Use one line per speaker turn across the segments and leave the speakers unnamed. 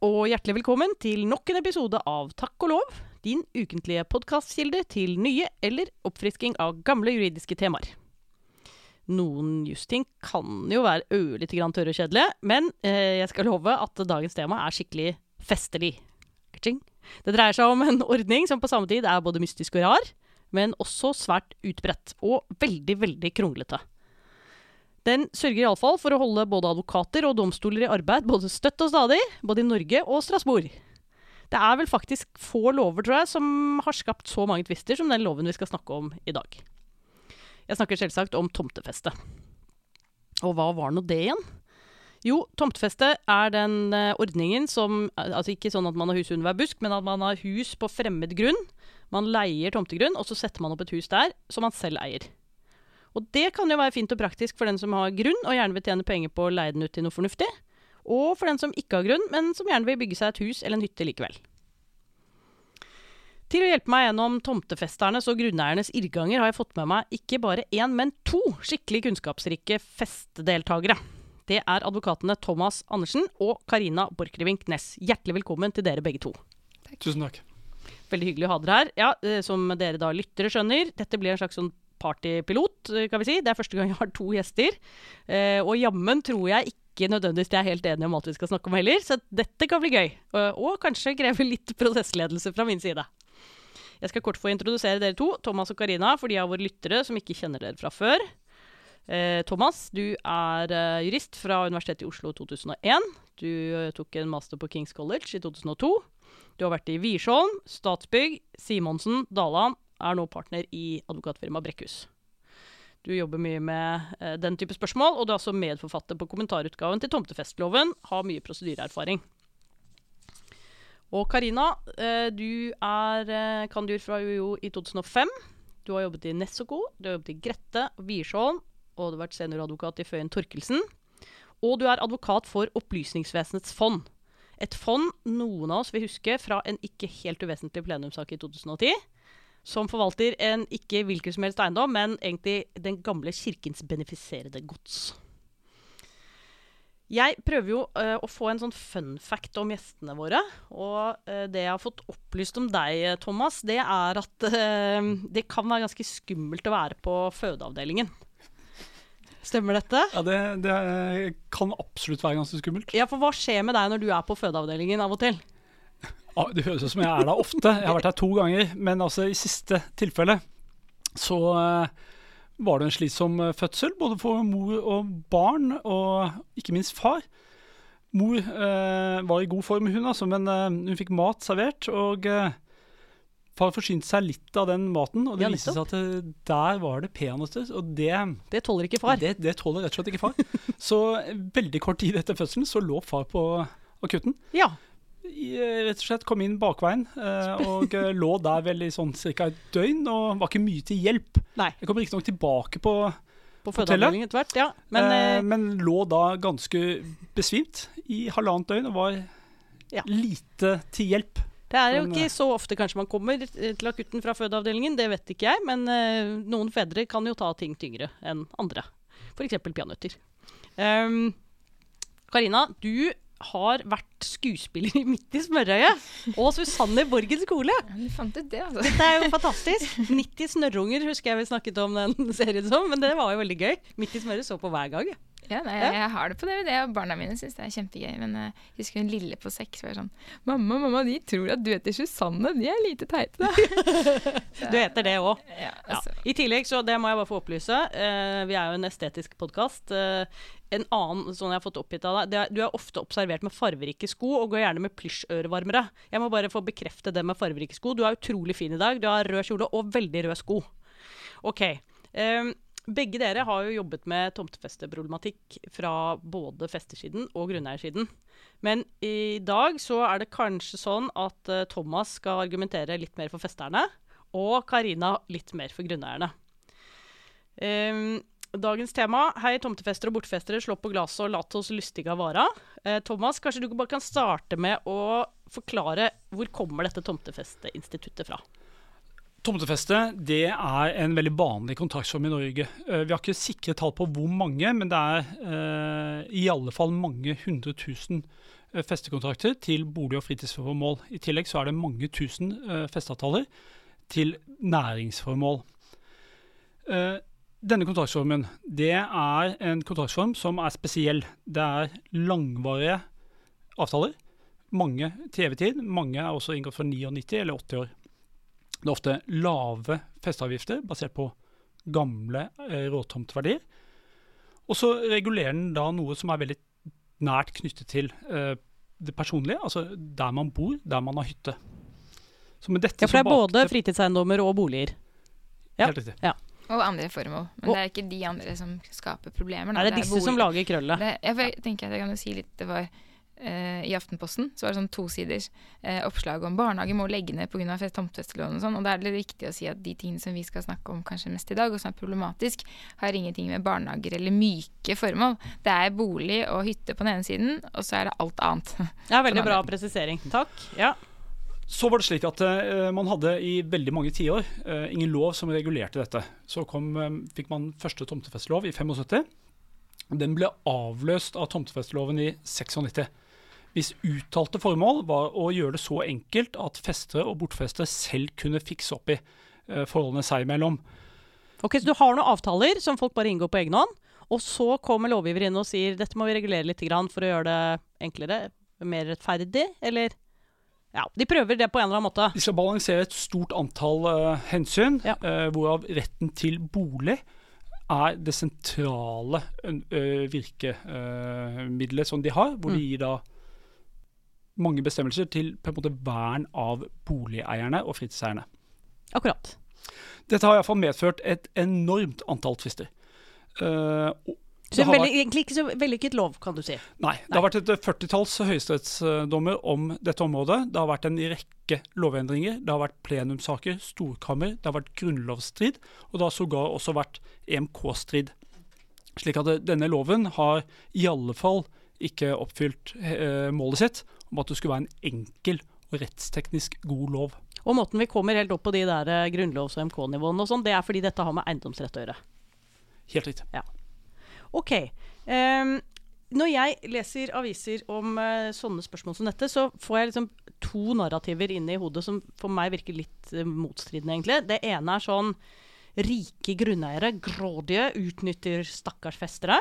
og hjertelig velkommen til nok en episode av Takk og lov, din ukentlige podkastkilde til nye eller oppfrisking av gamle juridiske temaer. Noen justing kan jo være ørlite grann tørre og kjedelige, men eh, jeg skal love at dagens tema er skikkelig festlig. Det dreier seg om en ordning som på samme tid er både mystisk og rar, men også svært utbredt og veldig, veldig kronglete. Den sørger iallfall for å holde både advokater og domstoler i arbeid både støtt og stadig, både i Norge og Strasbourg. Det er vel faktisk få lover, tror jeg, som har skapt så mange tvister som den loven vi skal snakke om i dag. Jeg snakker selvsagt om tomtefeste. Og hva var nå det igjen? Jo, tomtefeste er den eh, ordningen som Altså ikke sånn at man har hus under hver busk, men at man har hus på fremmed grunn. Man leier tomtegrunn, og så setter man opp et hus der som man selv eier. Og det kan jo være fint og praktisk for den som har grunn og gjerne vil tjene penger på å leie den ut til noe fornuftig. Og for den som ikke har grunn, men som gjerne vil bygge seg et hus eller en hytte likevel. Til å hjelpe meg gjennom tomtefesternes og grunneiernes irrganger har jeg fått med meg ikke bare én, men to skikkelig kunnskapsrike festdeltakere. Det er advokatene Thomas Andersen og Karina Borchgrevink Næss. Hjertelig velkommen til dere begge to.
Tusen takk.
Veldig hyggelig å ha dere her. Ja, eh, Som dere da lyttere skjønner, dette blir en slags sånn partypilot, eh, kan vi si. Det er første gang jeg har to gjester. Eh, og jammen tror jeg ikke nødvendigvis de er helt enige om alt vi skal snakke om heller, så dette kan bli gøy. Og, og kanskje kreve litt prosessledelse fra min side. Jeg skal kort få introdusere dere to, Thomas og Karina, for de av våre lyttere som ikke kjenner dere fra før. Eh, Thomas, du er eh, jurist fra Universitetet i Oslo 2001. Du eh, tok en master på Kings College i 2002. Du har vært i Wiersholm, Statsbygg, Simonsen, Daland, er nå partner i advokatfirmaet Brekkhus. Du jobber mye med eh, den type spørsmål, og du er også medforfatter på kommentarutgaven til tomtefestloven. Har mye prosedyreerfaring. Og Karina, eh, du er eh, kandidat fra UiO i 2005. Du har jobbet i Nessoko, du har jobbet i Grette, Wiersholm, og du har vært senioradvokat i Føyen Torkelsen. Og du er advokat for Opplysningsvesenets fond. Et fond noen av oss vil huske fra en ikke helt uvesentlig plenumssak i 2010 som forvalter en ikke hvilken som helst eiendom, men egentlig den gamle kirkens benefiserede gods. Jeg prøver jo uh, å få en sånn fun fact om gjestene våre. Og uh, det jeg har fått opplyst om deg, Thomas, det er at uh, det kan være ganske skummelt å være på fødeavdelingen. Stemmer dette?
Ja, det, det, kan absolutt være ganske skummelt.
Ja, For hva skjer med deg når du er på fødeavdelingen av og til?
Ja, det høres ut som jeg er der ofte. Jeg har vært her to ganger. Men altså, i siste tilfelle så uh, var det en slitsom fødsel, både for mor og barn, og ikke minst far. Mor eh, var i god form, hun altså, men eh, hun fikk mat servert. Og far forsynte seg litt av den maten, og det ja, viste seg at det, der var det peanøtter. Og det,
det tåler ikke far.
Det, det tåler rett og slett ikke far. så veldig kort tid etter fødselen så lå far på akutten.
Ja
rett og slett kom inn bakveien eh, og eh, lå der vel i sånn ca. et døgn og var ikke mye til hjelp.
Nei.
Jeg kom riktignok tilbake på,
på hotellet, etter hvert, ja.
Men, eh, men, lå da ganske besvimt i halvannet døgn og var ja. lite til hjelp.
Det er jo ikke så ofte kanskje man kommer til akutten fra fødeavdelingen, det vet ikke jeg. Men uh, noen fedre kan jo ta ting tyngre enn andre. F.eks. peanøtter. Um, Karina, du har vært skuespiller i Midt i smørøyet. Og Susanne Borgen skole.
Ja, du fant ut det, altså.
Dette er jo fantastisk. 90 snørrunger husker jeg vi snakket om den serien som, men det var jo veldig gøy. Midt i smøret så på hver gang.
Ja, nei, jeg, jeg har det på DVD, og barna mine syns det er kjempegøy. Men uh, jeg husker hun lille på seks var sånn Mamma, mamma, de tror at du heter Susanne. De er lite teite, da.
du heter det òg.
Ja, altså.
ja. I tillegg, så det må jeg bare få opplyse, uh, vi er jo en estetisk podkast. Uh, eh, en annen sånn jeg har fått oppgitt av deg, Du er ofte observert med farverike sko, og går gjerne med plysjørevarmere. Jeg må bare få bekrefte det med farverike sko. Du er utrolig fin i dag. Du har rød kjole og veldig røde sko. OK. Um, begge dere har jo jobbet med tomtefesteproblematikk fra både festersiden og grunneiersiden. Men i dag så er det kanskje sånn at uh, Thomas skal argumentere litt mer for festerne, og Karina litt mer for grunneierne. Um, dagens tema Hei, tomtefester og bortfestere, slå på glasset og lat oss lystige vara. Eh, Thomas, kanskje du bare kan starte med å forklare hvor kommer dette tomtefesteinstituttet fra?
Tomtefeste det er en veldig vanlig kontraktsform i Norge. Uh, vi har ikke sikre tall på hvor mange, men det er eh, i alle fall mange hundre tusen eh, festekontrakter til bolig- og fritidsformål. I tillegg så er det mange tusen eh, festeavtaler til næringsformål. Eh, denne kontraktsformen det er en kontraktsform som er spesiell. Det er langvarige avtaler. Mange til evig tid. Mange er også inngått for 99 eller 80 år. Det er ofte lave festeavgifter basert på gamle eh, råtomtverdier. Og så regulerer den da noe som er veldig nært knyttet til eh, det personlige, altså der man bor, der man har hytte.
Ja, for det er både fritidseiendommer og boliger. ja.
Helt riktig.
Og andre formål. Men
Og-
det er ikke de andre som skaper problemer. da.
Er det disse som lager krøllet?
Det, jeg, for jeg tenker at jeg kan jo si litt Det var eh, I Aftenposten så var det sånn tosiders eh, oppslag om barnehage må legge ned pga. tomtefestelån og sånn. Og da er det litt viktig å si at de tingene som vi skal snakke om kanskje mest i dag, og som er problematisk, har ingenting med barnehager eller myke formål. Det er bolig og hytte på den ene siden, og så er det alt annet.
Ja, veldig
er
bra presisering. Takk. Ja.
Så var det slik at uh, man hadde i veldig mange tiår uh, ingen lov som regulerte dette. Så kom, eh, fikk man første tomtefestelov i 75. Den ble avløst av tomtefesteloven i 96. Hvis uttalte formål var å gjøre det så enkelt at festere og bortfestere selv kunne fikse opp i uh, forholdene seg imellom.
Ok, Så du har noen avtaler som folk bare inngår på egen hånd, og så kommer lovgiver inn og sier dette må vi regulere litt for å gjøre det enklere, mer rettferdig, eller Ja, de prøver det på en eller annen måte.
De skal balansere et stort antall uh, hensyn,
Ja.
uh, hvorav retten til bolig er det sentrale uh, virkemiddelet som de har, hvor de
Mm.
gir da mange bestemmelser til på en måte vern av boligeierne og fritidseierne.
Akkurat.
Dette har iallfall medført et enormt antall tvister. Uh,
Så
har
veldig, egentlig ikke så vellykket lov, kan du si.
Nei. Det har vært et eh, førtitalls høyesterettsdommer om dette området. Det har vært en rekke lovendringer. Det har vært plenumssaker, storkammer, det har vært grunnlovsstrid, og det har sågar også vært EMK-strid. Slik at eh, denne loven har i alle fall ikke oppfylt eh, målet sitt om at det skulle være en enkel og rettsteknisk god lov.
Og måten vi kommer helt opp på de der grunnlovs- og MK-nivåene og sånn, det er fordi dette har med eiendomsrett å gjøre.
Helt riktig.
Ok. Um, når jeg leser aviser om uh, sånne spørsmål som dette, så får jeg liksom to narrativer inn i hodet som for meg virker litt uh, motstridende, egentlig. Det ene er sånn rike grunneiere, grådige, utnytter stakkars festere.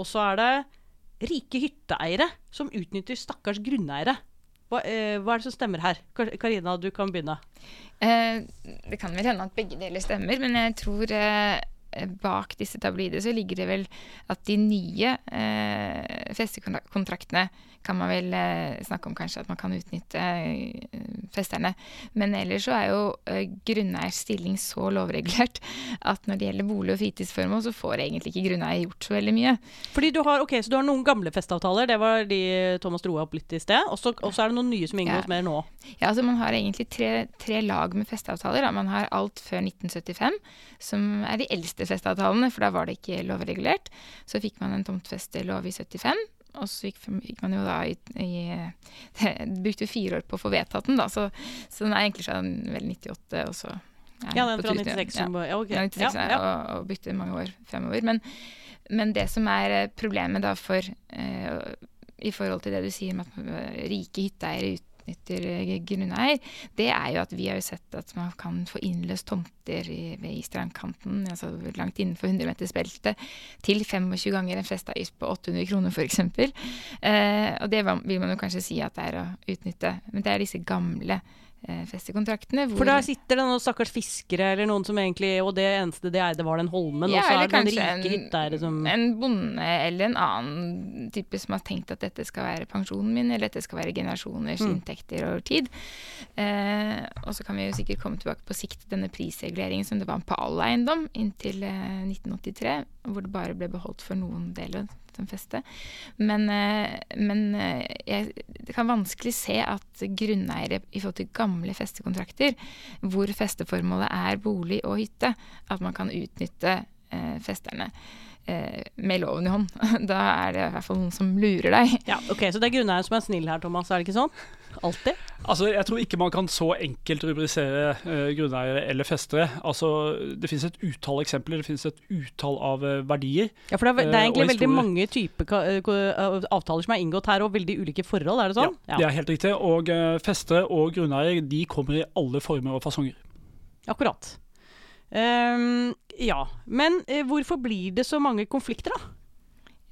Og så er det rike hytteeiere som utnytter stakkars grunneiere. Hva, uh, hva er det som stemmer her? Kar- Karina, du kan begynne.
Det kan vel hende at begge deler stemmer, men jeg tror bak disse tabloidene så ligger det vel at de nye eh, festekontraktene kan man vel eh, snakke om kanskje at man kan utnytte eh, festerne. Men ellers så er jo eh, grunneiers stilling så lovregulert at når det gjelder bolig- og fritidsformål, så får egentlig ikke grunneier gjort så veldig mye.
Fordi du har, okay, Så du har noen gamle festeavtaler, det var de Thomas dro opp litt i sted. Og så og så er det noen nye som inngås
Ja.
mer nå.
Ja, altså Man har egentlig tre, tre lag med festeavtaler. Da. Man har alt før 1975, som er de eldste festeavtalene, for da var det ikke lovregulert. Så fikk man en tomtfestelov i 75, og så gikk, gikk man jo da i, i Brukte fire år på å få vedtatt den, da, så, så den er egentlig fra vel 98, og så
Ja, den fra 96 som ja, okay.
ja, 96,
Ja, ja.
Og, og bytte mange år fremover. Men, men det som er eh, problemet da for eh, I forhold til det du sier med at eh, rike hytteeiere utnytter eh, grunneier, det er jo at vi har jo sett at man kan få innløst tomter i, i strandkanten, altså langt innenfor 100-metersbeltet, til 25 ganger en festeavgift på 800 kroner f.eks. Eh, og det vil man jo kanskje si at det er å utnytte. Men det er disse gamle festekontraktene hvor
For der sitter det noen stakkars fiskere eller noen som egentlig Og det eneste de eide, var den holmen.
Ja,
og så er det noen rike hytteeiere som
en bonde eller en annen type som har tenkt at dette skal være pensjonen min, eller dette skal være generasjoners
Mm.
inntekter over tid. Eh, og så kan vi jo sikkert komme tilbake på sikt til denne prisreguleringen som det var på all eiendom inntil eh, 1983, hvor det bare ble beholdt for noen deler som feste. Men, eh, men eh, jeg kan vanskelig se at grunneiere i forhold til gamle festekontrakter, hvor festeformålet er bolig og hytte, at man kan utnytte eh, festerne med loven i hånd. Da er det i hvert fall noen som lurer deg.
Ja, ok, Så det er grunneieren som er snill her, Thomas, er det ikke sånn? Alltid?
Altså, Jeg tror ikke man kan så enkelt rubrisere uh, grunneiere eller festere. Altså, Det finnes et utall eksempler, det finnes et utall av uh, verdier.
Ja, for Det er, det er
eh,
egentlig
og
veldig mange typer avtaler som er inngått her, og veldig ulike forhold, er det sånn?
Ja, det er helt riktig. Og uh, festere og grunneiere de kommer i alle former og fasonger.
Akkurat. Ehm, ja, men eh, hvorfor blir det så mange konflikter, da?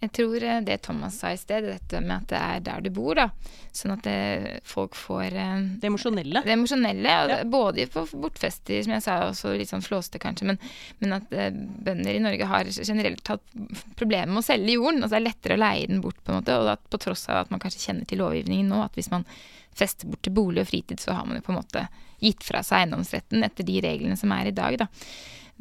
Jeg tror eh, det Thomas sa i sted, dette med at det er der du bor, da. Sånn at det, folk får eh,
Det emosjonelle.
det emosjonelle.
Ja.
Både på bortfester, som jeg sa, også litt sånn flåste kanskje, men, men at eh, bønder i Norge har generelt hatt problemer med å selge jorden. Altså det er lettere å leie den bort, på en måte. Og at på tross av at man kanskje kjenner til lovgivningen nå, at hvis man fester bort til bolig og fritid, så har man jo på en måte gitt fra seg eiendomsretten etter de reglene som er i dag, da.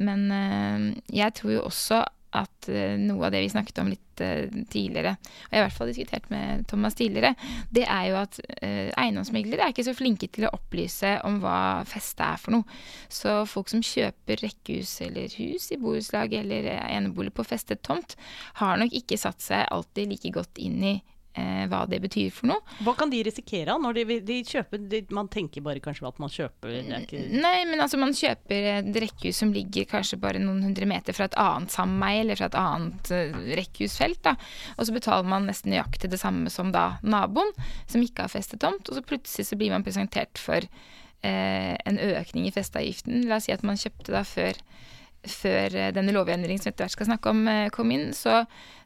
Men eh, jeg tror jo også at eh, noe av det vi snakket om litt eh, tidligere, og jeg har i hvert fall diskutert med Thomas tidligere, det er jo at eh, eiendomsmeglere er ikke så flinke til å opplyse om hva feste er for noe. Så folk som kjøper rekkehus eller hus i borettslag eller enebolig på festet tomt, har nok ikke satt seg alltid like godt inn i eh, hva det betyr for noe.
Hva kan de risikere når de, de kjøper de, Man tenker bare kanskje at man kjøper det er ikke,
Nei, men altså man kjøper et rekkehus som ligger kanskje bare noen hundre meter fra et annet sameie eller fra et annet uh, rekkehusfelt, da. Og så betaler man nesten nøyaktig det samme som da naboen, som ikke har festetomt. Og så plutselig så blir man presentert for eh, en økning i festeavgiften. La oss si at man kjøpte da før før eh, denne lovendringen som etter hvert skal snakke om, eh, kom inn, så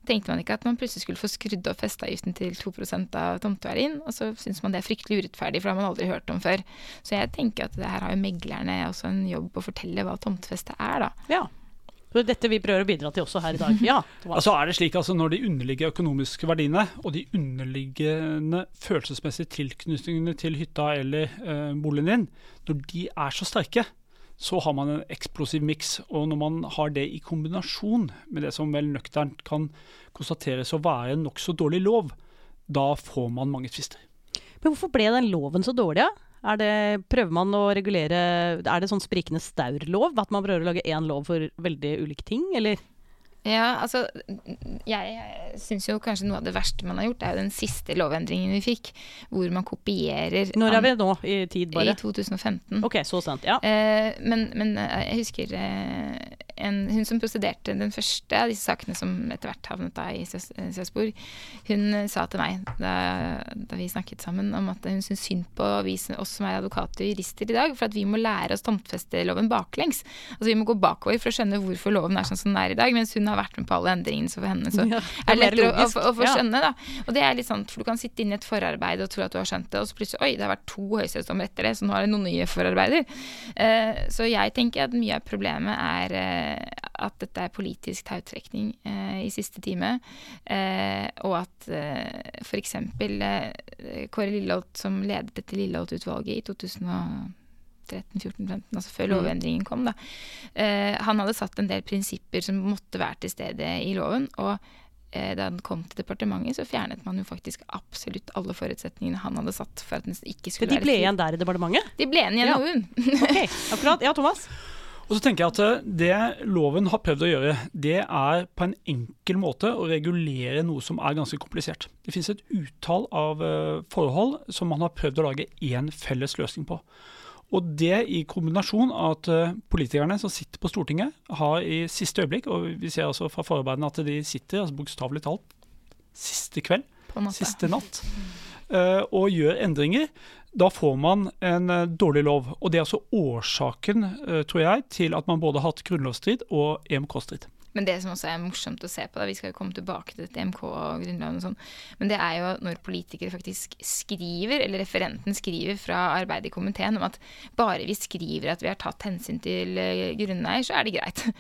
tenkte man ikke at man plutselig skulle få skrudd opp festeavgiften til 2% av tomteverdien. Og så syns man det er fryktelig urettferdig, for det har man aldri hørt om før. Så jeg tenker at det her har jo meglerne også en jobb å fortelle hva tomtefeste er, da.
Ja. Så dette vi prøver å bidra til også her i dag. Ja,
Altså er det slik altså Når de underliggende økonomiske verdiene og de underliggende følelsesmessige tilknytningene til hytta eller eh, boligen din, når de er så sterke, så har man en eksplosiv miks. Og når man har det i kombinasjon med det som vel nøkternt kan konstateres å være en nokså dårlig lov, da får man mange tvister.
Men hvorfor ble den loven så dårlig, da? Er det, prøver man å regulere Er det sånn sprikende staurlov? At man prøver å lage én lov for veldig ulike ting, eller?
Ja, altså Jeg, jeg syns jo kanskje noe av det verste man har gjort, er jo den siste lovendringen vi fikk, hvor man kopierer
Når er vi nå i tid, bare?
I 2015.
Ok, så sent. Ja.
Eh, men, men eh, jeg husker eh, en, hun som prosederte den første av disse sakene som etter hvert havnet da i Strasbourg, hun eh, sa til meg da, da vi snakket sammen om at hun syns synd på vi, oss som er advokater og jurister i dag, for at vi må lære oss tomtfesteloven baklengs. Altså Vi må gå bakover for å skjønne hvorfor loven er sånn som den er i dag, mens hun har vært med på alle endringene, så for henne så
Ja,
er det lettere å, å, å få skjønne. da. Og det er litt sånn, for du kan sitte inne i et forarbeid og tro at du har skjønt det, og så plutselig oi, det har vært to høyesterettsdommer etter det, så nå er det noen nye forarbeider. Uh, så jeg tenker at mye av problemet er eh, at dette er politisk tautrekning eh, i siste time, eh, og at eh, f.eks. Eh, Kåre Lilleholt, som ledet dette Lilleholt-utvalget i 2013-14-15, altså før
Mm.
lovendringen kom, da, eh, han hadde satt en del prinsipper som måtte være til stede i loven. og eh, da den kom til departementet, så fjernet man jo faktisk absolutt alle forutsetningene han hadde satt for at den ikke skulle være
Men
de ble
igjen der i departementet?
De ble igjen i
Ja.
NOU-en.
Ok, akkurat. Ja, Thomas?
Og så tenker jeg at eh, Det loven har prøvd å gjøre, det er på en enkel måte å regulere noe som er ganske komplisert. Det finnes et utall av eh, forhold som man har prøvd å lage én felles løsning på. Og det i kombinasjon av at eh, politikerne som sitter på Stortinget, har i siste øyeblikk, og vi ser altså fra forarbeidene at de sitter altså bokstavelig talt siste kveld, siste natt, og gjør endringer, da får man en eh, dårlig lov. Og det er altså årsaken, eh, tror jeg, til at man både har hatt grunnlovsstrid og EMK-strid.
Men det som også er morsomt å se på, da, vi skal jo komme tilbake til dette MK og Grunnloven og sånn, men det er jo når politikere faktisk skriver, eller referenten skriver fra arbeidet i komiteen om at bare vi skriver at vi har tatt hensyn til uh, grunneier, så er det greit.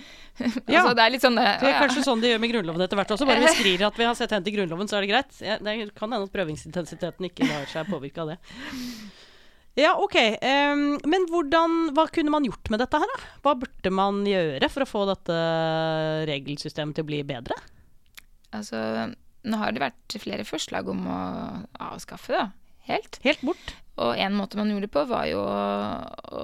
Ja.
altså, det er litt sånn det,
Det er
ja.
kanskje sånn de gjør med Grunnloven etter hvert også. Bare vi skriver at vi har sett hen til Grunnloven, så er det greit. Det kan hende at prøvingsintensiteten ikke lar seg påvirke av det. Ja, OK. Um, men hvordan, hva kunne man gjort med dette her, da? Hva burde man gjøre for å få dette regelsystemet til å bli bedre?
Altså, nå har det vært flere forslag om å avskaffe det, helt.
Helt bort.
Og en måte man gjorde det på, var jo å,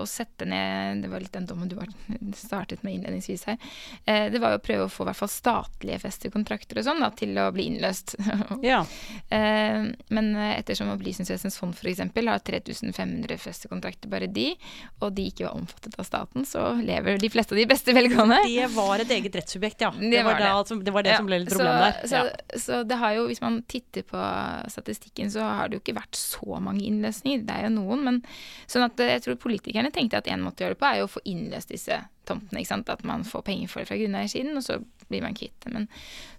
å sette ned Det var litt den dommen du var, startet med innledningsvis her. Eh, det var jo å prøve å få i hvert fall statlige festekontrakter og sånn da, til å bli innløst.
Ja.
Eh, men ettersom Opplysningsvesenets fond f.eks. har 3500 festekontrakter, bare de, og de ikke var omfattet av staten, så lever de fleste av de beste velgående.
Det var et eget rettssubjekt, ja. Det,
Det
var,
det.
altså, det, var det
Ja,
som ble litt
problemet
problem der.
Så,
Ja.
så det har jo, hvis man titter på statistikken, så har det jo ikke vært så mange innløsninger. Det er jo noen, men sånn at eh, jeg tror politikerne tenkte at en måte å gjøre det på, er jo å få innløst disse tomtene. ikke sant? At man får penger for det fra grunneiersiden, og så blir man kvitt det. Men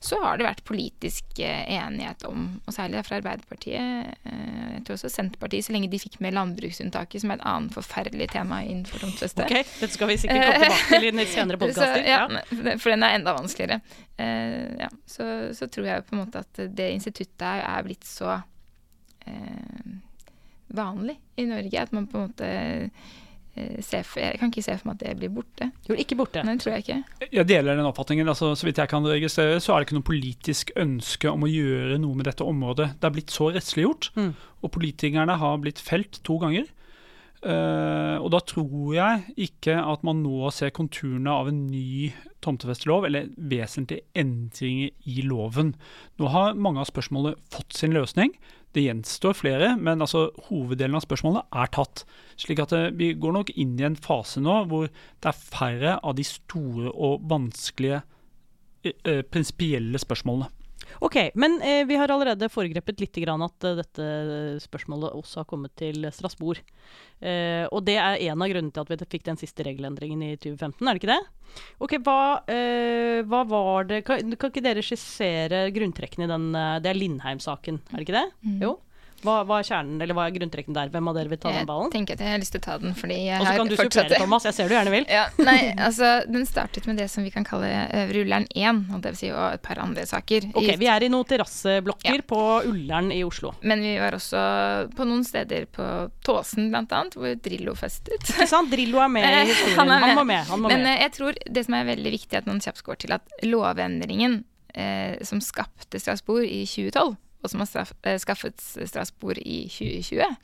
så har det vært politisk eh, enighet om, og særlig fra Arbeiderpartiet, eh, jeg tror også Senterpartiet, så lenge de fikk med landbruksunntaket, som er et annet forferdelig tema innenfor tomtefeste.
Ok, dette skal vi sikkert komme tilbake til i senere podkaster.
Ja, for den er enda vanskeligere. Ja, så, så tror jeg på en måte at det instituttet er, blitt så vanlig i Norge at man på en måte eh, ser for, Jeg kan ikke se for meg at det blir borte.
Jo, ikke borte.
Nei, tror jeg ikke.
Jeg deler den oppfatningen. altså Så vidt jeg kan registrere, så er det ikke noe politisk ønske om å gjøre noe med dette området. Det er blitt så rettsliggjort,
Mm.
og politikerne har blitt felt to ganger. Eh, og da tror jeg ikke at man nå ser konturene av en ny tomtefestelov, eller vesentlige endringer i loven. Nå har mange av spørsmålene fått sin løsning. Det gjenstår flere, men altså, hoveddelen av spørsmålene er tatt. Slik at eh, vi går nok inn i en fase nå hvor det er færre av de store og vanskelige eh, prinsipielle spørsmålene.
Ok, men eh, vi har allerede foregrepet litt grann at eh, dette spørsmålet også har kommet til Strasbourg. Eh, og det er en av grunnene til at vi fikk den siste regelendringen i 2015, er det ikke det? Ok, hva, eh, hva var det kan, kan ikke dere skissere grunntrekkene i den eh, Det er Lindheim-saken, er det ikke det?
Mm.
Jo. Hva, hva er kjernen, eller hva er grunntrekkene der? Hvem av dere vil ta den ballen?
Jeg tenker at jeg har lyst til å ta den, fordi jeg
Og så kan du supplere, Thomas. Jeg ser du gjerne vil.
Ja, nei, altså Den startet med det som vi kan kalle Øvre Ullern 1, og det vil si og et par andre saker.
Ok, Vi er i noen terrasseblokker
Ja.
på Ullern i Oslo.
Men vi var også på noen steder på Tåsen blant annet, hvor Drillo festet.
Ikke sant? Drillo er med i
Eh,
historien.
han
Han må med. Han må
Men
med.
eh, jeg tror det som er veldig viktig, at noen kjapt går til at lovendringen eh, som skapte Strasbourg i 2012, og som har eh, skaffet Strasbourg i 2020,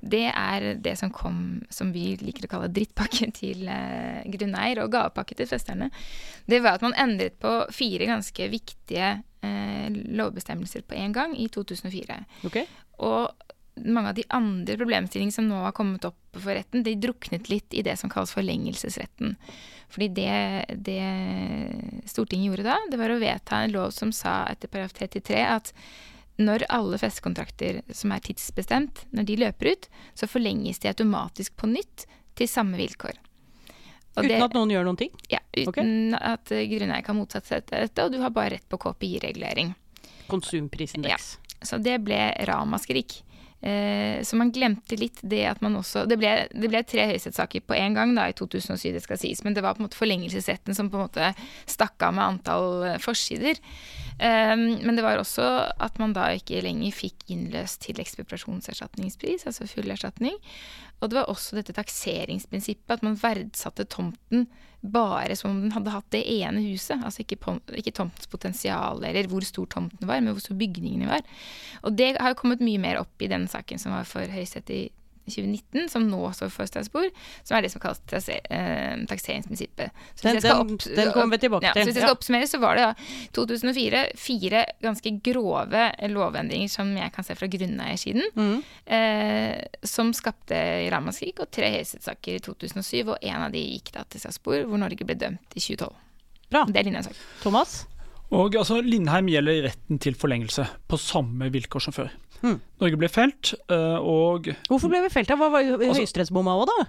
det er det som kom, som vi liker å kalle drittpakke til eh, grunneier, og gavepakke til festerne. Det var at man endret på fire ganske viktige eh, lovbestemmelser på en gang i 2004.
Okay.
Og mange av de andre problemstillingene som nå har kommet opp for retten, de druknet litt i det som kalles forlengelsesretten. Fordi det, det Stortinget gjorde da, det var å vedta en lov som sa etter paragraf 33 at når alle festekontrakter som er tidsbestemt, når de løper ut, så forlenges de automatisk på nytt til samme vilkår. Og
Uten
det-
at noen gjør noen ting?
ja, uten at eh, grunneier kan motsette seg dette, og du har bare rett på KPI-regulering.
Konsumprisindeks.
Så det ble ramaskrik. Eh, så man glemte litt det at man også Det ble, det ble tre høyesterettssaker på én gang da, i 2007, det skal sies. Men det var på en måte forlengelsesretten som på en måte stakk av med antall eh, forsider. Eh, men det var også at man da ikke lenger fikk innløst til ekspropriasjonserstatningspris, altså full erstatning. Og det var også dette takseringsprinsippet, at man verdsatte tomten bare som om den hadde hatt det ene huset. Altså ikke, ikke tomtens potensial eller hvor stor tomten var, men hvor stor bygningene var. Og det har jo kommet mye mer opp i den saken som var for Høyesterett i 2019, som nå står for Strasbourg, som er det som kalles eh, takseringsprinsippet. Så hvis
Den-
jeg skal
den- den kommer vi tilbake
ja,
til,
Så hvis jeg
ja.
skal oppsummere, så var det da 2004 fire ganske grove lovendringer som jeg kan se fra grunneiersiden,
mm.
eh, som skapte ramaskrik, og tre høyesterettssaker i 2007, og en av de gikk da til Strasbourg, hvor Norge ble dømt i 2012.
Bra.
Det er linjesak.
Thomas?
Og altså, Lindheim gjelder retten til forlengelse på samme vilkår som før.
Hmm.
Norge ble felt, eh, og
Hvorfor ble vi felt? Hva var
Altså-
høyesterettsbomma òg, da?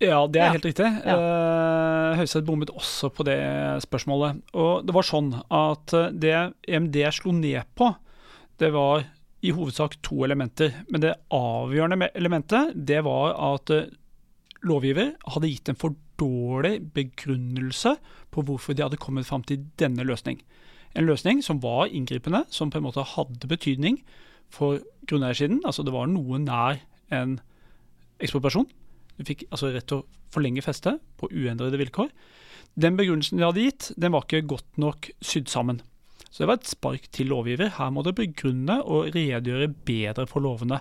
Ja, det er
Ja.
helt riktig. Eh, Høyesterett bommet også på det spørsmålet. Og det var sånn at eh, det EMD slo ned på, det var i hovedsak to elementer. Men det avgjørende elementet, det var at lovgiver hadde gitt en for dårlig begrunnelse på hvorfor de hadde kommet fram til denne løsning. En løsning som var inngripende, som på en måte hadde betydning for grunneiersiden. Altså det var noe nær en ekspropriasjon. Du fikk altså rett til å forlenge festet på uendrede vilkår. Den begrunnelsen de hadde gitt, den var ikke godt nok sydd sammen. Så det var et spark til lovgiver. Her må det begrunne og redegjøre bedre for lovene.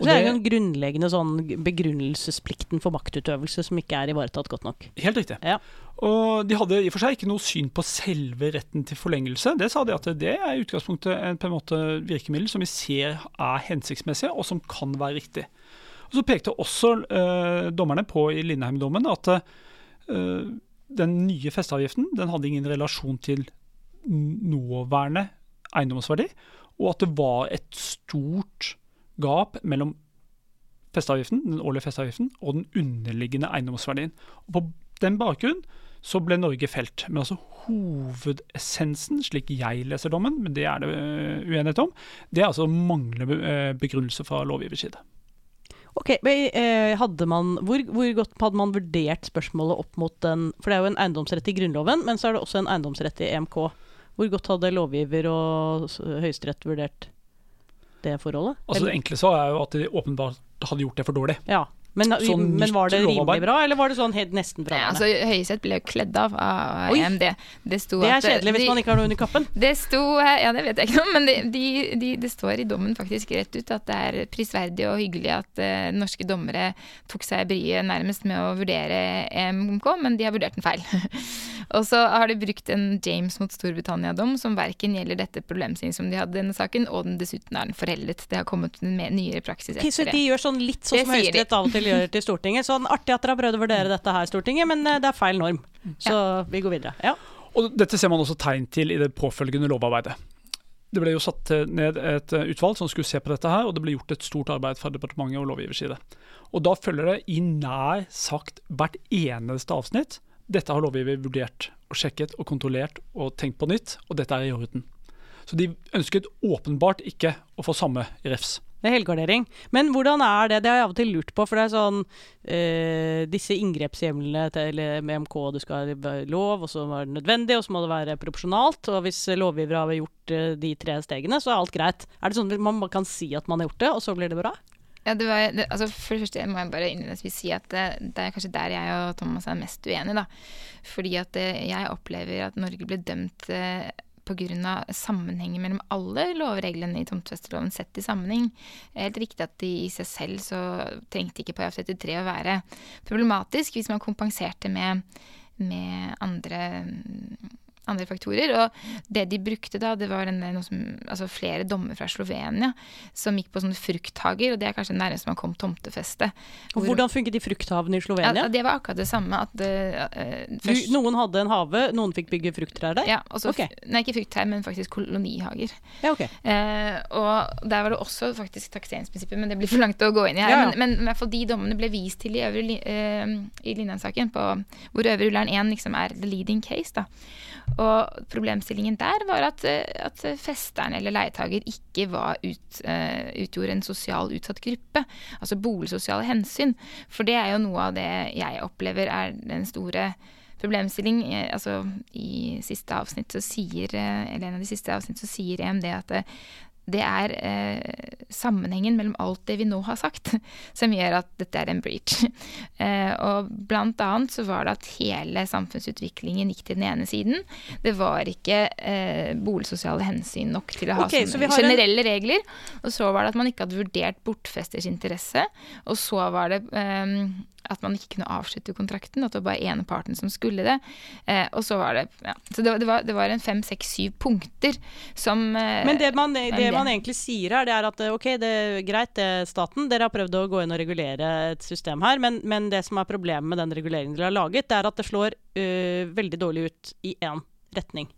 Og
det er
jo
den grunnleggende sånn begrunnelsesplikten for maktutøvelse som ikke er ivaretatt godt nok.
Helt riktig.
Ja.
Og de hadde i og for seg ikke noe syn på selve retten til forlengelse. Det sa de at det er i utgangspunktet en på en måte virkemiddel som vi ser er hensiktsmessig, og som kan være riktig. Og Så pekte også eh, dommerne på i Lindheim-dommen at eh, den nye festeavgiften den hadde ingen relasjon til nåværende eiendomsverdi, og at det var et stort gap mellom festeavgiften, den årlige festeavgiften og den underliggende eiendomsverdien. Og på den bakgrunn så ble Norge felt. Men altså hovedessensen, slik jeg leser dommen, men det er det øh, uenighet om, det er altså manglende øh, begrunnelse fra lovgivers side.
Ok, men, eh, hadde man, hvor, hvor godt hadde man vurdert spørsmålet opp mot den For det er jo en eiendomsrett i Grunnloven, men så er det også en eiendomsrett i EMK. Hvor godt hadde lovgiver og Høyesterett vurdert det forholdet?
Altså
Eller-
Det enkle svaret er jo at de åpenbart hadde gjort det for dårlig.
ja. Men,
Sånn
men var det rimelig bra, eller var det sånn helt nesten
bra?
Ja,
altså, Høyesterett ble jo kledd av av EMD. Det, sto
det er
at, eh,
kjedelig hvis
de-
man ikke har noe under kappen.
Det sto Ja, det vet jeg ikke noe om, men det de, de, det står i dommen faktisk rett ut at det er prisverdig og hyggelig at uh, norske dommere tok seg bryet nærmest med å vurdere EMK, men de har vurdert den feil. og så har de brukt en James mot Storbritannia-dom som verken gjelder dette problemstillingen som de hadde i denne saken, og den dessuten er den foreldet. Det har kommet en mer nyere praksis
Ok, så de gjør sånn litt sånn som. Høyesterett av og til gjør til Stortinget. Sånn artig at dere har prøvd å vurdere dette her, Stortinget, men eh, det er feil norm. Så vi går videre. Ja.
Og Dette ser man også tegn til i det påfølgende lovarbeidet. Det ble jo satt eh, ned et eh, utvalg som skulle se på dette, her, og det ble gjort et stort arbeid fra departementet og lovgivers side. Og Da følger det i nær sagt hvert eneste avsnitt. Dette har lovgiver vurdert og sjekket og kontrollert og tenkt på nytt, og dette er i orden. Så de ønsket åpenbart ikke å få samme refs.
Det er helgardering. Men hvordan er det? Det har jeg av og til lurt på. For det er sånn eh, Disse inngrepshjemlene til EMK, det skal være lov, og så var det nødvendig, og så må det være proporsjonalt. Og hvis lovgiver har gjort eh, de tre stegene, så er alt greit. Er det sånn at man kan si at man har gjort det, og så blir det bra?
Ja, det var, det, altså for det første må jeg bare innledningsvis si at det, det er kanskje der jeg og Thomas er mest uenige. da. Fordi at eh, jeg opplever at Norge ble dømt eh, pga. sammenhengen mellom alle lovreglene i tomtefesteloven sett i sammenheng. Helt riktig at de i seg selv så trengte ikke paragraf 33 å være problematisk hvis man kompenserte med, med andre andre faktorer. Og det de brukte da, det var denne, som, altså flere dommer fra Slovenia som gikk på sånne frukthager, og det er kanskje det nærmeste man kom tomtefeste. Hvor-
hvordan funket de frukthavene i Slovenia?
ja, det var akkurat det samme. At uh, først,
Du, noen hadde en hage, noen fikk bygge frukttrær der?
ja, også,
okay.
Nei, ikke frukttrær, men faktisk kolonihager.
Ja, ok.
uh, og der var det også faktisk takseringsprinsippet, men det blir for langt å gå inn i her.
Ja, ja.
Men, men i hvert fall de dommene ble vist til i, øvre, eh, i Linnan-saken, på- hvor Øvre Ullern 1 liksom er the leading case. da. Og problemstillingen der var at, eh, at festeren eller leietager ikke var ut, uh, utgjorde en sosial utsatt gruppe. Altså boligsosiale hensyn. For det er jo noe av det jeg opplever er den store problemstilling. Eh, Altså, I siste avsnitt så sier eller en av de siste avsnitt så sier EMD at det, det er eh, sammenhengen mellom alt det vi nå har sagt, som gjør at dette er en breach. Eh, og blant annet så var det at hele samfunnsutviklingen gikk til den ene siden. Det var ikke eh, boligsosiale hensyn nok til å ha okay,
har en-
generelle regler. Og så var det at man ikke hadde vurdert bortfesters interesse. Og så var det eh, at man ikke kunne avslutte kontrakten, at det var bare ene parten som skulle det. Eh, og så var det ja. Så det, var- det, var, det var en fem, seks, syv punkter som eh,
Men det man, det
det.
man egentlig sier her, det er at eh, ok, det er greit, det er staten. Dere har prøvd å gå inn og regulere et system her, men, men det som er problemet med den reguleringen dere har laget, det er at det slår øh, veldig dårlig ut i én retning.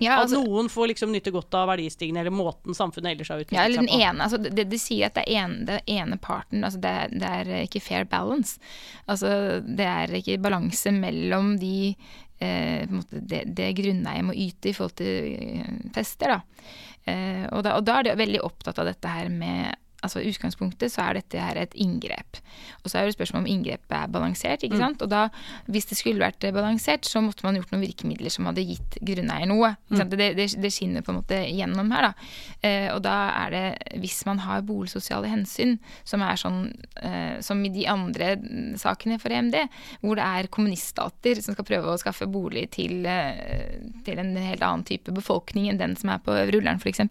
ja,
At
altså,
noen får liksom nyte godt av verdistigningen eller måten samfunnet ellers har utviklet
Ja, eller den ene. Altså, det, det sier at det er en, er ene parten altså det, er, det er ikke fair balance. Altså, det er ikke balanse mellom de eh, det, det grunneiet må yte i forhold til eh, fester. Da. Eh, og, da, og da er de veldig opptatt av dette her med altså I utgangspunktet så er dette her et inngrep. Og så er det spørsmål om inngrepet er balansert. ikke sant? Og da, hvis det skulle vært balansert, så måtte man gjort noen virkemidler som hadde gitt grunneier noe. sant? Det, det, det skinner på en måte gjennom her. da. Eh, og da er det, hvis man har boligsosiale hensyn, som er sånn eh, som i de andre mm, sakene for EMD, hvor det er kommuniststater som skal prøve å skaffe bolig til, eh, til en helt annen type befolkning enn den som er på Øvre Ullern f.eks.,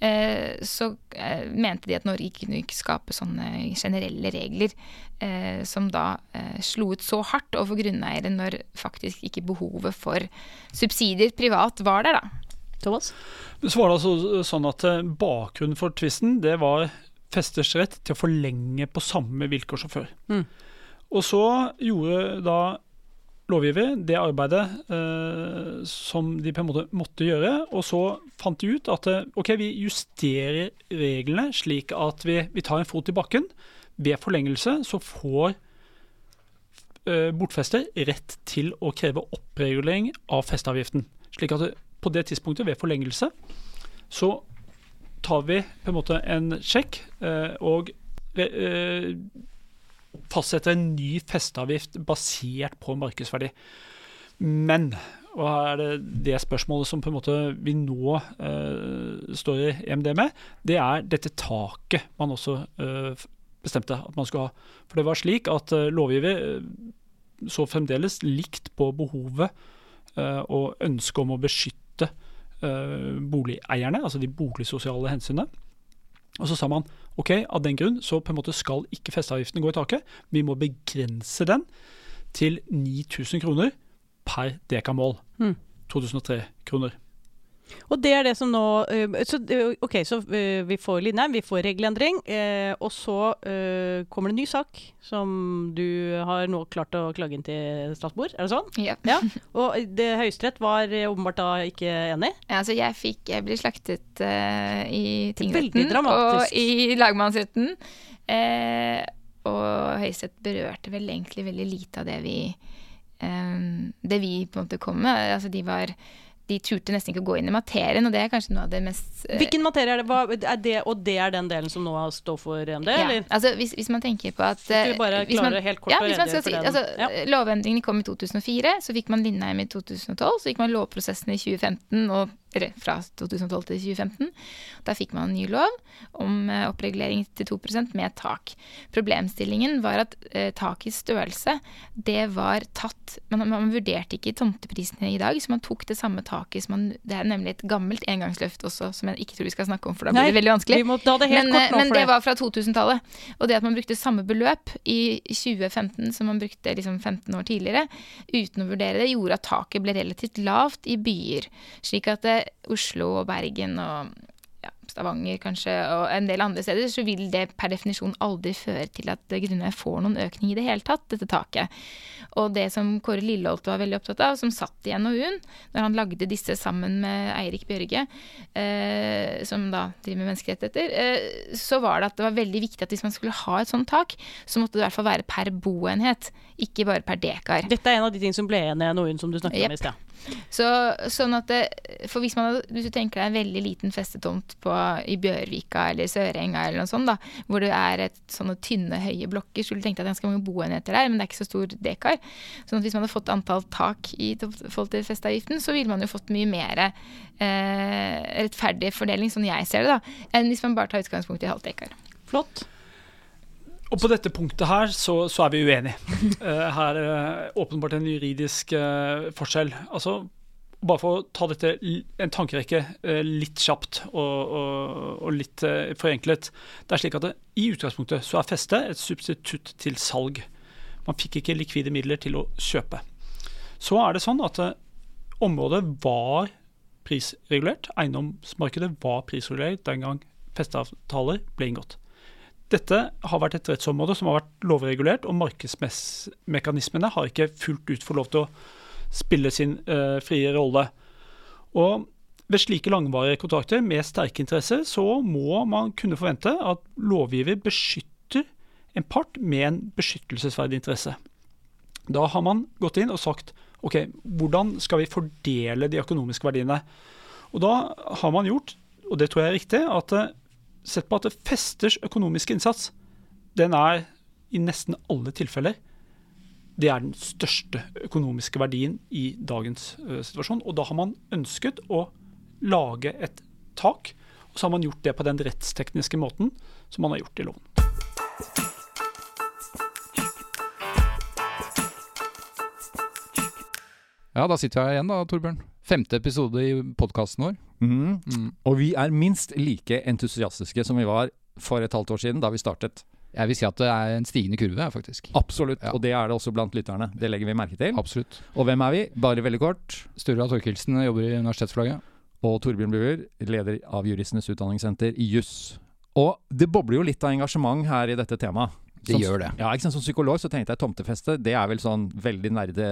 eh, så eh, mente de at at Norge kunne ikke skape sånne generelle regler eh, som da eh, slo ut så hardt overfor grunneiere når faktisk ikke behovet for subsidier privat var der, da.
Thomas?
Så var det altså sånn at eh, Bakgrunnen for tvisten det var festers rett til å forlenge på samme vilkår som før.
Mm.
Og så gjorde da lovgiver det arbeidet eh, som de på en måte måtte gjøre. Og så fant de ut at eh, ok, vi justerer reglene slik at vi, vi tar en fot i bakken. Ved forlengelse så får eh, bortfester rett til å kreve oppregulering av festeavgiften. Slik at på det tidspunktet, ved forlengelse, så tar vi på en måte en sjekk eh, og fastsetter en ny festeavgift basert på markedsverdi. Men, og er det det spørsmålet som på en måte vi nå eh, står i EMD med, det er dette taket man også eh, bestemte at man skulle ha. For det var slik at eh, lovgiver eh, så fremdeles likt på behovet eh, og ønsket om å beskytte eh, boligeierne, altså de boligsosiale hensynene. Og så sa man ok, av den grunn så på en måte skal ikke festeavgiften gå i taket. Vi må begrense den til 9000 kroner per dekamål.
Mm.
2003-kroner.
Og det er det som nå øh, så, øh, OK, så øh, vi får Lindheim, vi får regelendring. Eh, og så kommer det en ny sak som du har nå klart å klage inn til Strasbourg, er det sånn?
Ja.
Ja. Og det Høyesterett var eh, åpenbart da ikke enig.
Ja, altså jeg fikk Jeg ble slaktet uh, i tingretten og i lagmannsretten. Uh, og Høyesterett berørte vel egentlig veldig lite av det vi um, Det vi på en måte kom med. Altså de var De turte nesten ikke å gå inn i materien, og det er kanskje noe av det mest uh,
Hvilken materie er det? Hva, er det? Og det er den delen som nå står for EMD,
ja,
eller?
altså hvis, hvis man tenker på at
uh, vi bare
eh, hvis man-
helt kort
ja,
å redegjøre for den?
altså,
Ja.
Lovendringene kom i 2004, så fikk man Lindheim i 2012, så fikk man lovprosessen i 2015, og, eller fra 2012 til 2015. Da fikk man en ny lov om eh, oppregulering til 2 med tak. Problemstillingen var at eh, takets størrelse, det var tatt man, man vurderte ikke tomteprisene i dag, så man tok det samme taket som man Det er nemlig et gammelt engangsløft også, som jeg ikke tror vi skal snakke om, for da blir det veldig vanskelig.
Vi må ta det helt
Men, men det
det.
var fra 2000-tallet. Og det at man brukte samme beløp i 2015 som man brukte liksom 15 år tidligere, uten å vurdere det, gjorde at taket ble relativt lavt i byer. Slik at eh, Oslo og Bergen og ja, Stavanger kanskje, og en del andre steder, så vil det per definisjon aldri føre til at grunneier får noen økning i det hele tatt, dette taket. Og det som Kåre Lilleholt var veldig opptatt av, som satt i NOU-en, når han lagde disse sammen med Eirik Bjørge, eh, som da driver med menneskerettigheter, eh, så var det at det var veldig viktig at hvis man skulle ha et sånt tak, så måtte det i hvert fall være per boenhet, ikke bare per dekar.
Dette er en av de ting som ble igjen i NOU-en som du snakket om i sted.
Så, sånn at det, for hvis, man, hvis du tenker deg en veldig liten festetomt på, i Bjørvika eller Sørenga eller noe sånt, da, hvor det er et, sånne tynne, høye blokker, så ville du tenkt at det er ganske mange boenheter der, men det er ikke så stor dekar. Sånn at hvis man hadde fått antall tak i forhold til festeavgiften, så ville man jo fått mye mer eh, rettferdig fordeling, sånn jeg ser det, da, enn hvis man bare tar utgangspunkt i halvt dekar.
Flott.
Og på dette punktet her så, så er vi uenige. Uh, her er det åpenbart en juridisk uh, forskjell. Altså, bare for å ta dette en tankerekke eh, litt kjapt og, og, og litt eh, forenklet. Det er slik at det, I utgangspunktet så er feste et substitutt til salg. Man fikk ikke likvide midler til å kjøpe. Så er det sånn at eh, området var prisregulert. Eiendomsmarkedet var prisregulert den gang festeavtaler ble inngått. Dette har vært et rettsområde som har vært lovregulert, og markedsmekanismene har ikke fullt ut fått lov til å spille sin uh, frie rolle. Og ved slike langvarige kontrakter med sterke interesser, så må man kunne forvente at lovgiver beskytter en part med en beskyttelsesverdig interesse. Da har man gått inn og sagt ok, hvordan skal vi fordele de økonomiske verdiene? Og da har man gjort, og det tror jeg er riktig, at eh, sett på at festers økonomiske innsats, den er i nesten alle tilfeller det er den største økonomiske verdien i dagens uh, situasjon. Og da har man ønsket å lage et tak, og så har man gjort det på den rettstekniske måten som man har gjort i loven.
Ja, da sitter jeg igjen da, Torbjørn. Femte episode i podkasten vår.
Mm.
Mm.
Og vi er minst like entusiastiske som vi var for et halvt år siden, da vi startet.
Jeg vil si at det er en stigende kurve, faktisk.
Absolutt.
Ja.
Og det er det også blant lytterne. Det legger vi merke til.
Absolutt.
Og hvem er vi? Bare veldig kort.
Sturla Torkelsen jobber i Universitetsflagget.
Og Torbjørn Buer, leder av Juristenes Utdanningssenter i juss. Og det bobler jo litt av engasjement her i dette temaet.
Det gjør det.
Ja, ikke sant? Som psykolog så tenkte jeg tomtefeste, det er vel sånn veldig nerde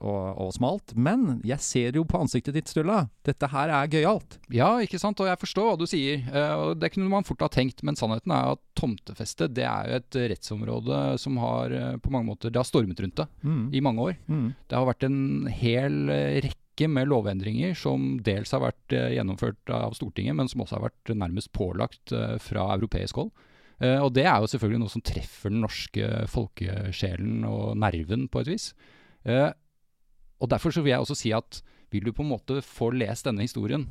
og, og smalt. Men jeg ser jo på ansiktet ditt, Sturla. Dette her er gøyalt.
Ja, ikke sant, og jeg forstår hva du sier. Eh, og Det kunne man fort ha tenkt, men sannheten er at tomtefeste det er jo et rettsområde som har eh, på mange måter Det har stormet rundt det
Mm.
i mange år.
Mm.
Det har vært en hel eh, rekke med lovendringer som dels har vært gjennomført av Stortinget, men som også har vært nærmest pålagt fra europeisk hold. Eh, og det er jo selvfølgelig noe som treffer den norske folkesjelen og nerven på et vis. Eh, og derfor så vil jeg også si at vil du på en måte få lest denne historien,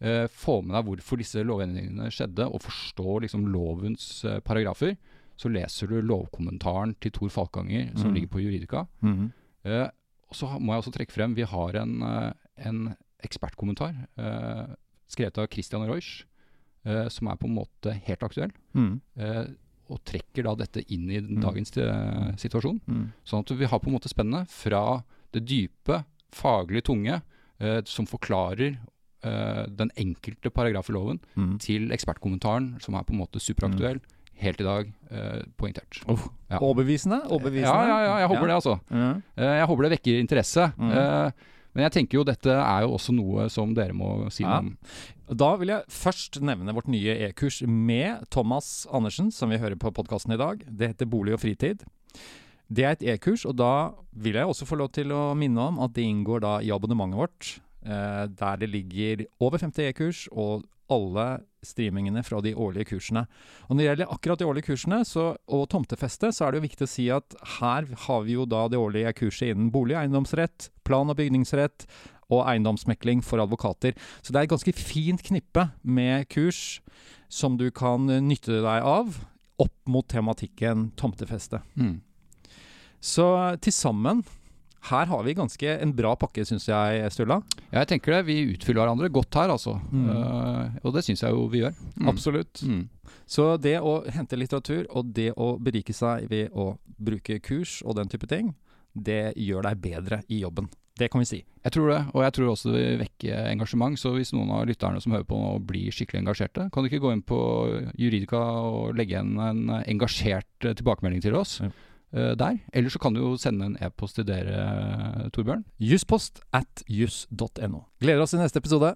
eh, få med deg hvorfor disse lovendringene skjedde, og forstå liksom lovens paragrafer, så leser du lovkommentaren til Tor Falkanger som
Mm.
ligger på Juridika.
Mm.
Uh, og så må jeg også trekke frem, vi har en, uh, en ekspertkommentar uh, skrevet av Christian Reusch, eh, som er på en måte helt aktuell,
Mm.
eh, og trekker da dette inn i
Mm.
dagens eh, situasjon.
Mm.
Sånn at vi har på en måte spennende fra det dype, faglig tunge, eh, som forklarer eh, den enkelte paragraf i loven,
Mm.
til ekspertkommentaren, som er på en måte superaktuell, helt i dag eh, poengtert.
Oh,
Ja.
Overbevisende? Overbevisende?
Ja, ja, ja, jeg håper det, altså.
Mm.
Eh, Jeg håper det vekker interesse.
Mm.
Eh, Men jeg tenker jo dette er jo også noe som dere må si noe om.
Da vil jeg først nevne vårt nye e-kurs med Thomas Andersen, som vi hører på podkasten i dag. Det heter Bolig og fritid. Det er et e-kurs, og da vil jeg også få lov til å minne om at det inngår da i abonnementet vårt, eh, der det ligger over 50 e-kurs og alle streamingene fra de årlige kursene. Og Når det gjelder akkurat de årlige kursene så, og tomtefeste, så er det jo viktig å si at her har vi jo da det årlige kurset innen bolig- eiendomsrett, plan- og bygningsrett og eiendomsmekling for advokater. Så det er et ganske fint knippe med kurs som du kan nytte deg av opp mot tematikken tomtefeste.
Mm.
Så til sammen her har vi ganske en bra pakke, syns jeg, Sturla.
Ja, jeg tenker det. Vi utfyller hverandre godt her, altså.
Mm.
Uh, og det syns jeg jo vi gjør. Mm.
Absolutt.
Mm.
Så det å hente litteratur, og det å berike seg ved å bruke kurs og den type ting, det gjør deg bedre i jobben. Det kan vi si.
Jeg tror det, og jeg tror også det vil vekke engasjement. Så hvis noen av lytterne som hører på nå blir skikkelig engasjerte, kan du ikke gå inn på Juridika og legge igjen en engasjert tilbakemelding til oss
Ja.
eh, der? Eller så kan du jo sende en e-post til dere, Torbjørn.
Juspost at juss.no. Gleder oss til neste episode.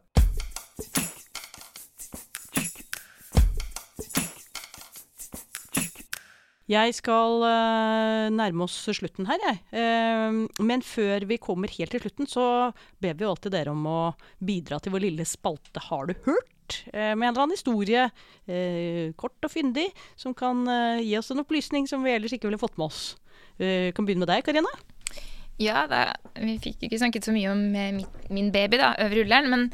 Jeg skal uh, nærme oss slutten her, jeg. Uh, men før vi kommer helt til slutten, så ber vi alltid dere om å bidra til vår lille spalte Har du hørt? Uh, med en eller annen historie, kort og fyndig, som kan gi oss en opplysning som vi ellers ikke ville fått med oss. Kan begynne med deg, Karina.
Ja, da, vi fikk jo ikke snakket så mye om eh, mitt, min baby, da, Øvre Ullern, men,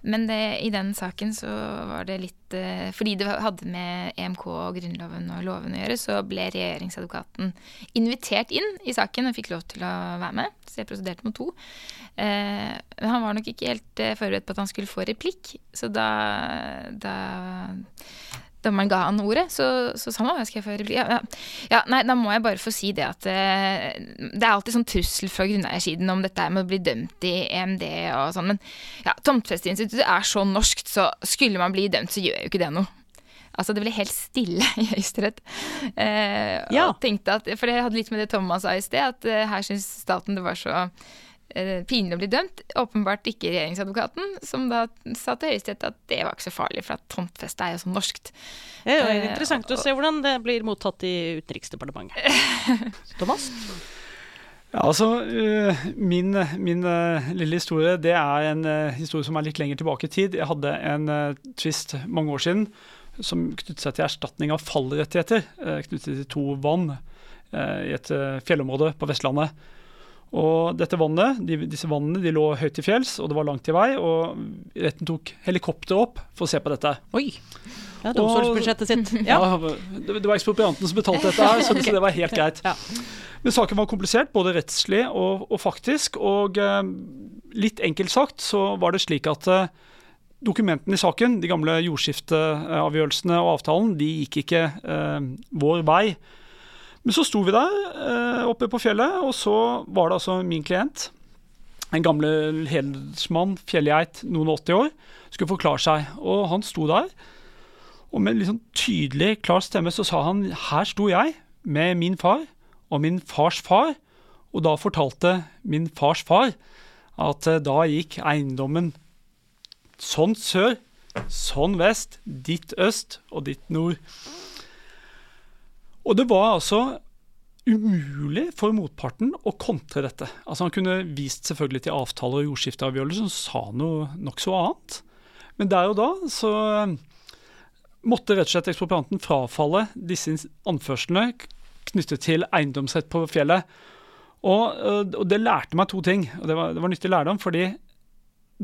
men det, i den saken så var det litt eh, Fordi det hadde med EMK og Grunnloven og loven å gjøre, så ble regjeringsadvokaten invitert inn i saken og fikk lov til å være med. Så jeg prosederte mot to. Eh, men han var nok ikke helt eh, forberedt på at han skulle få replikk, så da, da dommeren ga han ordet, så, så sa han hva skal jeg få replikk? Ja, ja. ja, nei, da må jeg bare få si det at eh, det er alltid sånn trussel fra grunneiersiden om dette med å bli dømt i EMD og sånn, men ja, tomtefesteinstituttet er så norskt, så skulle man bli dømt, så gjør jo ikke det noe. Altså, det ble helt stille i Høyesterett. Eh,
Ja.
og tenkte at, For jeg hadde litt med det Thomas sa i sted, at eh, her syns staten det var så pinlig å bli dømt. Åpenbart ikke regjeringsadvokaten, som da sa til Høyesterett at det var ikke så farlig, for at tomtfeste er jo så norskt.
Det er
Eh,
interessant å se hvordan det blir mottatt i Utenriksdepartementet. Thomas?
Ja, altså, øh, min, min lille historie det er en historie som er litt lenger tilbake i tid. Jeg hadde en tvist twist mange år siden som knyttet seg til erstatning av fallrettigheter knyttet til to vann i et fjellområde på Vestlandet. Og dette vannet, de, disse vannene de lå høyt til fjells, og det var langt i vei. Og retten tok helikopter opp for å se på dette.
Oi. Ja, Domstolsbudsjettet sitt. Ja.
Ja, det, var eksproprianten som betalte dette her, så, så det var helt greit.
Ja.
Men saken var komplisert, både rettslig og, og faktisk. Og eh, litt enkelt sagt så var det slik at eh, dokumentene i saken, de gamle jordskifteavgjørelsene og avtalen, de gikk ikke eh, vår vei. Men så sto vi der eh, oppe på fjellet, og så var det altså min klient, en gamle hedersmann, fjellgeit, noen og 80 år, skulle forklare seg. Og han sto der, og med en liksom tydelig, klar stemme så sa han her sto jeg med min far og min fars far, og da fortalte min fars far at eh, da gikk eiendommen sånn sør, sånn vest, ditt øst og ditt nord. Og det var altså umulig for motparten å kontre dette. Altså Han kunne vist selvfølgelig til avtaler og jordskifteavgjørelser som sa noe nokså annet. Men der og da så eh, måtte rett og slett eksproprianten frafalle disse anførslene knyttet til eiendomsrett på fjellet. Og, eh, og det lærte meg to ting, og det var, det var nyttig lærdom. fordi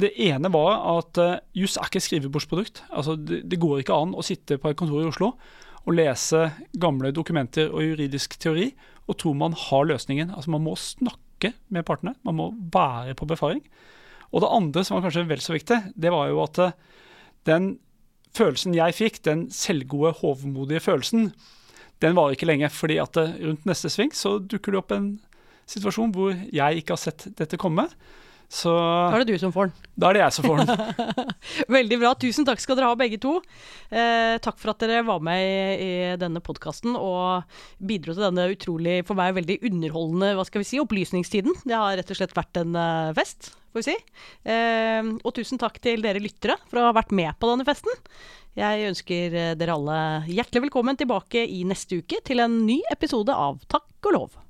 det ene var at uh, juss er ikke et skrivebordsprodukt. Altså, det, det, går ikke an å sitte på et kontor i Oslo lese gamle dokumenter og juridisk teori og tro man har løsningen. Altså, man må snakke med partene. Man må være på befaring. Og det andre, som var kanskje vel så viktig, det var jo at uh, den følelsen jeg fikk, den selvgode, hovmodige følelsen, den varer ikke lenge. fordi at uh, rundt neste sving så dukker det opp en situasjon hvor jeg ikke har sett dette komme. Så
Da er det du som får den.
Da er det jeg som får den.
Veldig bra. Tusen takk skal dere ha, begge to. Eh, takk for at dere var med i, i denne podkasten og bidro til denne utrolig, for meg veldig underholdende hva skal vi si, opplysningstiden. Det har rett og slett vært en uh, fest, får vi si. Eh, og tusen takk til dere lyttere for å ha vært med på denne festen. Jeg ønsker dere alle hjertelig velkommen tilbake i neste uke til en ny episode av Takk og lov.